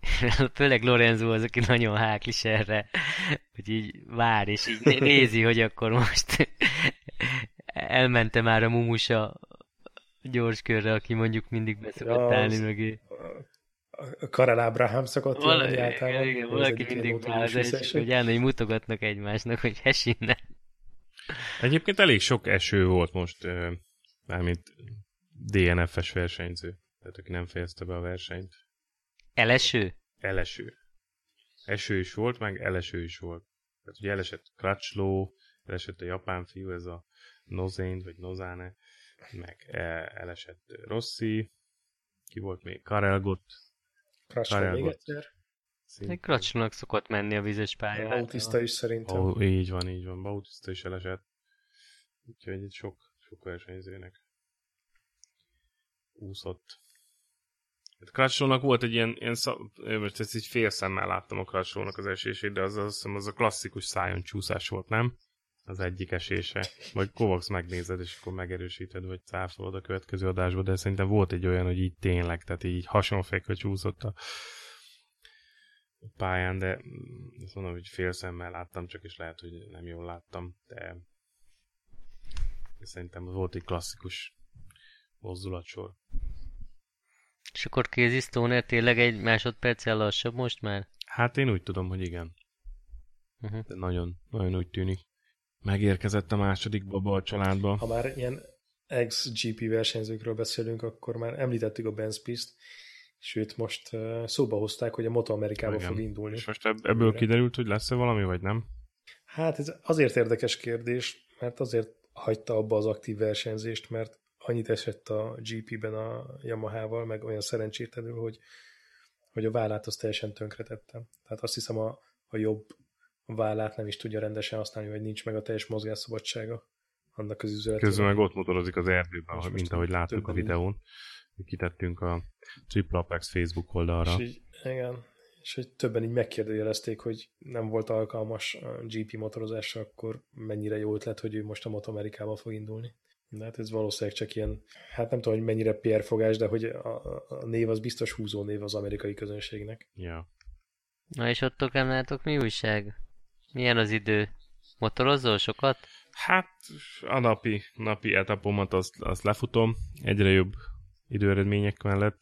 [LAUGHS] főleg Lorenzo az, aki nagyon háklis erre, hogy így vár, és így nézi, hogy akkor most [LAUGHS] elmente már a mumusa gyors körre, aki mondjuk mindig beszokott ja, állni mögé. Karel Ábrahám szokott valaki, jönni általában. Igen, valaki mindig vár, és hogy állni, mutogatnak egymásnak, hogy [LAUGHS] hes innen. Egyébként elég sok eső volt most Mármint DNF-es versenyző. Tehát aki nem fejezte be a versenyt. Eleső? Eleső. Eső is volt, meg eleső is volt. Tehát ugye elesett Crutchlow, elesett a japán fiú, ez a Nozain, vagy Nozane, meg e, elesett Rossi, ki volt még? Karel Gott. Crutchlow még egyszer. Crutchlownak szokott menni a vizes pályára. Bautista is szerintem. Oh, így van, így van. Bautista is elesett. Úgyhogy itt sok sok versenyzőnek úszott. Hát volt egy ilyen, ilyen szab... most ezt így fél szemmel láttam a crutchlow az esését, de az, azt hiszem az a klasszikus szájon csúszás volt, nem? Az egyik esése. Vagy Kovacs megnézed, és akkor megerősíted, vagy cáfolod a következő adásba, de szerintem volt egy olyan, hogy így tényleg, tehát így hasonfekve csúszott a pályán, de azt mondom, hogy fél szemmel láttam, csak is lehet, hogy nem jól láttam, de Szerintem volt egy klasszikus mozdulatsor. És akkor Casey Stoner tényleg egy másodperccel lassabb most már? Hát én úgy tudom, hogy igen. Uh-huh. De nagyon, nagyon úgy tűnik. Megérkezett a második baba a családba. Ha már ilyen ex-GP versenyzőkről beszélünk, akkor már említettük a Ben Spies-t, sőt most szóba hozták, hogy a Moto Amerikába fog indulni. És most ebből kiderült, hogy lesz-e valami, vagy nem? Hát ez azért érdekes kérdés, mert azért hagyta abba az aktív versenyzést, mert annyit esett a GP-ben a Yamaha-val, meg olyan szerencsétlenül, hogy, hogy a vállát azt teljesen tönkretette. Tehát azt hiszem a, a jobb vállát nem is tudja rendesen használni, vagy ninch meg a teljes mozgásszabadsága annak az üzletében. Közben meg ott motorozik az erdőben, Most mint ahogy láttuk a videón. Kitettünk a Triple Apex Facebook oldalra. És így, igen, és hogy többen így megkérdőjelezték, hogy nem volt alkalmas a GP motorozásra, akkor mennyire jó ötlet, hogy ő most a Moto Amerikában fog indulni. De hát ez valószínűleg csak ilyen, hát nem tudom, hogy mennyire PR fogás, de hogy a, a név az biztos húzó név az amerikai közönségnek. Ja. Na és ott látok, mi újság? Milyen az idő? Motorozol sokat? Hát a napi, napi etapomat azt, azt lefutom, egyre jobb időeredmények mellett.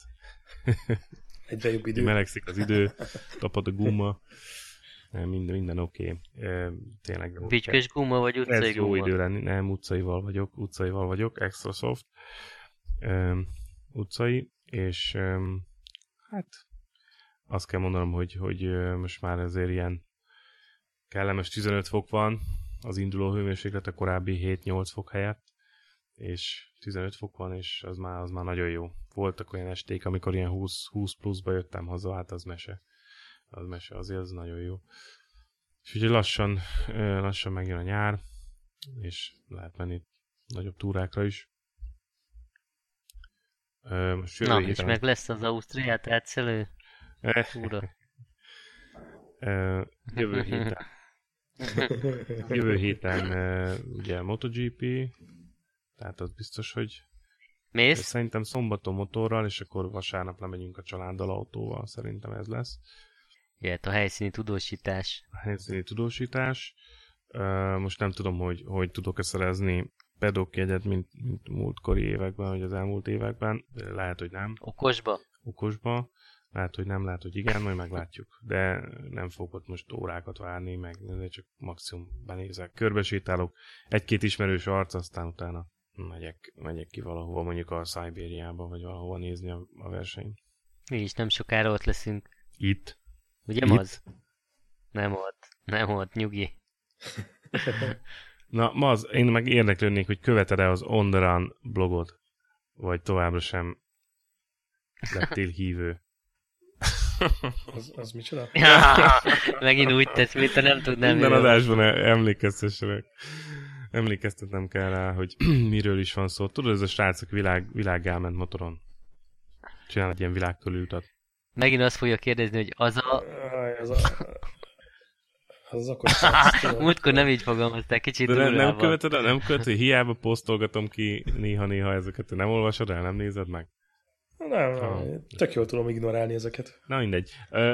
[LAUGHS] Egyre jobb idő. Melegszik az idő, [LAUGHS] tapad a guma. Minden, minden oké. Okay. Tényleg. Vicskös guma vagy utcai Ez jó guma? idő lenni. Nem, utcaival vagyok. Utcaival vagyok. Extra soft. Um, utcai. És um, hát azt kell mondanom, hogy, hogy most már azért ilyen kellemes 15 fok van az induló hőmérséklet a korábbi 7-8 fok helyett és 15 fok van, és az már, az már nagyon jó. Voltak olyan esték, amikor ilyen 20, 20 pluszba jöttem haza, hát az mese. Az mese, azért az nagyon jó. És ugye lassan, lassan megjön a nyár, és lehet menni nagyobb túrákra is. Most Na, héten... és meg lesz az Ausztriát átszelő [LAUGHS] túra. jövő héten. [LAUGHS] jövő héten ugye MotoGP, tehát az biztos, hogy Mész? Szerintem szombaton motorral, és akkor vasárnap lemegyünk a családdal autóval, szerintem ez lesz. Jöhet a helyszíni tudósítás. A helyszíni tudósítás. most nem tudom, hogy, hogy tudok-e szerezni pedok jegyet, mint, mint múltkori években, vagy az elmúlt években. Lehet, hogy nem. Okosba? Okosba. Lehet, hogy nem, lehet, hogy igen, majd meglátjuk. De nem fogok most órákat várni, meg csak maximum benézek. Körbesétálok egy-két ismerős arc, aztán utána megyek, megyek ki valahova, mondjuk a Szibériába, vagy valahova nézni a, a versenyt. Mi is nem sokára ott leszünk. Itt? Ugye Itt? az? Nem ott. Nem ott, nyugi. [LAUGHS] Na, Maz, én meg érdeklődnék, hogy követed-e az On The Run blogot, vagy továbbra sem lettél [LAUGHS] hívő. [LAUGHS] az, az micsoda? Megint úgy tesz, mint a nem tudnám. Minden adásban emlékeztessenek. Emlékeztetnem kell rá, hogy [CLEARS THROAT] miről is van szó. Tudod, ez a srác, aki világ, világgá ment motoron. Csinál egy ilyen világtól utat. Megint azt fogja kérdezni, hogy az a... Az a... Az akkor [LAUGHS] Múltkor nem így fogalmazták, kicsit De nem, nem követed, nem követed, hiába posztolgatom ki néha-néha ezeket, nem olvasod el, nem nézed meg? Nem, nem. tök jól tudom ignorálni ezeket. Na mindegy.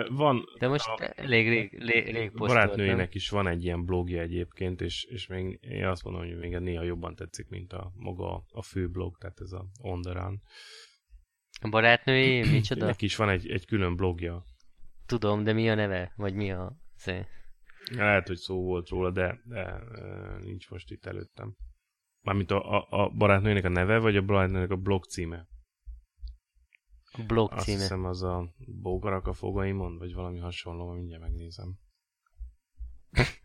Van De most a, elég rég, rég, rég Barátnőjének is van egy ilyen blogja egyébként, és, és még én azt mondom, hogy még néha jobban tetszik, mint a maga a fő blog, tehát ez a On The Run. A barátnői, micsoda? Neki is van egy, egy külön blogja. Tudom, de mi a neve? Vagy mi a... Szé? Lehet, hogy szó volt róla, de, de nincs most itt előttem. Mármint a, a, a barátnőjének a neve, vagy a barátnőjének a blog címe? A blog Azt címe. hiszem az a Bógarak a fogaimon, vagy valami hasonló, mindjárt megnézem. [LAUGHS]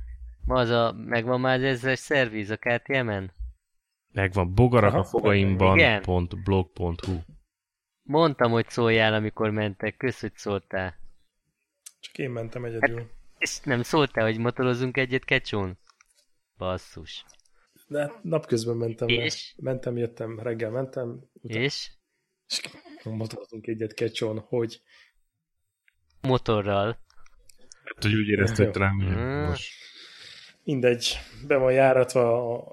Ma az a, megvan már az ezres szervíz a KTM-en? Megvan, bogarak a fogaimban, pont blog.hu. Mondtam, hogy szóljál, amikor mentek. Kösz, hogy szóltál. Csak én mentem egyedül. Hát, és nem szóltál, hogy motorozunk egyet kecsón? Basszus. De napközben mentem. És? Mentem, jöttem, reggel mentem. Utána. És? És motorozunk egyet kecsón, hogy... Motorral. Hát, hogy úgy érezted rám, hmm. most. Mindegy, be van járatva,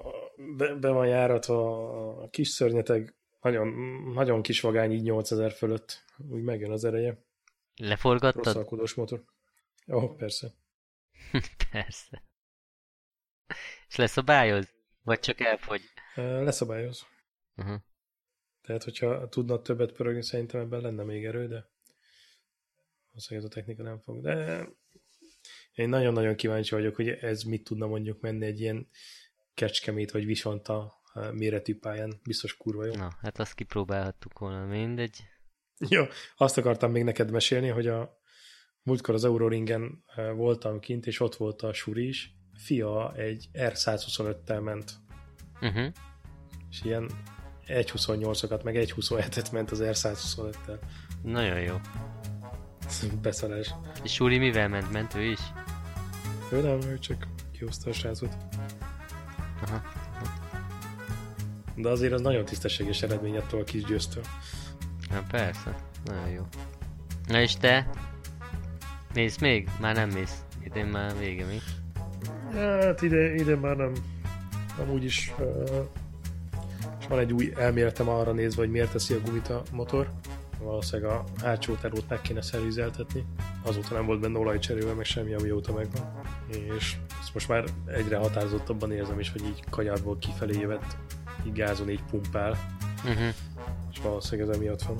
be, be van járatva a kis szörnyeteg, nagyon, nagyon kis vagány, így 8000 fölött, úgy megjön az ereje. Leforgattad? Rossz motor. Ó, oh, persze. [LAUGHS] persze. És leszabályoz? Vagy csak elfogy? Leszabályoz. Uh-huh. Tehát, hogyha tudna többet pörögni, szerintem ebben lenne még erő, de az, hogy ez a technika nem fog. De én nagyon-nagyon kíváncsi vagyok, hogy ez mit tudna mondjuk menni egy ilyen kecskemét vagy visonta méretű pályán. Biztos kurva jó. Na, hát azt kipróbálhattuk volna, mindegy. Jó, azt akartam még neked mesélni, hogy a múltkor az Euroringen voltam kint, és ott volt a Suri is. Fia egy R125-tel ment. Uh-huh. És ilyen 1.28-okat, meg 1.27-et ment az R125-tel. Nagyon jó. Beszarás. És Suri mivel ment? Ment ő is? Ő nem, ő csak kihozta a srácot. Aha. De azért az nagyon tisztességes eredmény attól a kis győztől. Na persze, nagyon jó. Na és te? Mész még? Már nem mész. Idén már vége mi? Hát ide, ide már nem. Amúgy is uh, és van egy új elméletem arra nézve, hogy miért teszi a gumit a motor. Valószínűleg a hátsó terót meg kéne szervizeltetni. Azóta nem volt benne olajcserélve, meg semmi, amióta megvan. És ezt most már egyre határozottabban érzem is, hogy így kanyarból kifelé jövet, így gázon így pumpál. Uh-huh. És valószínűleg ez emiatt van.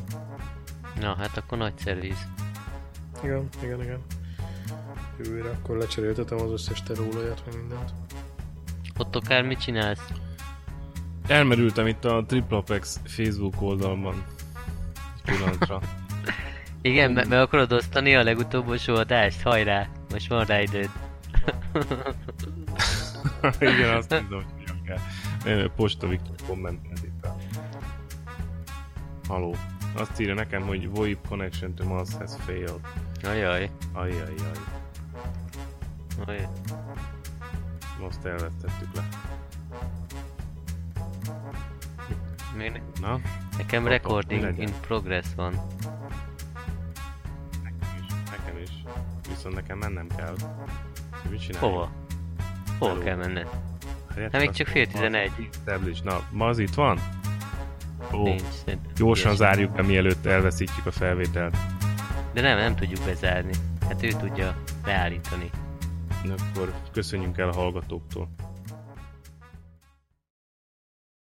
Na, hát akkor nagy szerviz. Igen, igen, igen. Jövőre akkor lecseréltetem az összes terólajat, meg mindent. Ott akár mit csinálsz? Elmerültem itt a Triplapex Facebook oldalban. Pillanatra. [LAUGHS] Igen, me- meg akarod osztani a legutóbbos adást? Hajrá! Most van rá időd. [LAUGHS] Igen, azt mondom, hogy hogyan kell. Posta Viktor kommentelt itt a... Haló. Azt írja nekem, hogy VoIP connection to Mars has failed. Ajaj. Ajaj, ajaj. Ajaj. Most elvesztettük le. Még Na? Nekem recording in progress van. Nekem is, nekem is. Viszont nekem mennem kell. Mit csinálj? Hova? Hova kell menned? Hát még csak fél tizenegy. Establish. Na, ma az itt van? Ó, Nincs, gyorsan zárjuk be, mielőtt elveszítjük a felvételt. De nem, nem tudjuk bezárni. Hát ő tudja leállítani. akkor köszönjünk el a hallgatóktól.